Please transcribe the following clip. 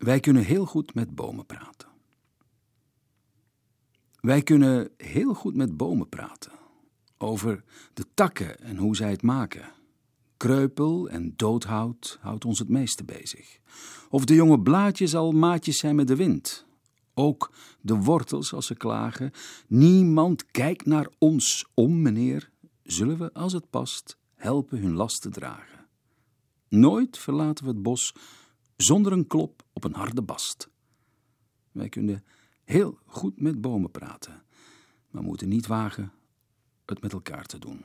Wij kunnen heel goed met bomen praten. Wij kunnen heel goed met bomen praten. Over de takken en hoe zij het maken. Kreupel en doodhout houdt ons het meeste bezig. Of de jonge blaadjes al maatjes zijn met de wind. Ook de wortels als ze klagen. Niemand kijkt naar ons om, meneer. Zullen we, als het past, helpen hun last te dragen. Nooit verlaten we het bos zonder een klop op een harde bast. Wij kunnen heel goed met bomen praten, maar moeten niet wagen het met elkaar te doen.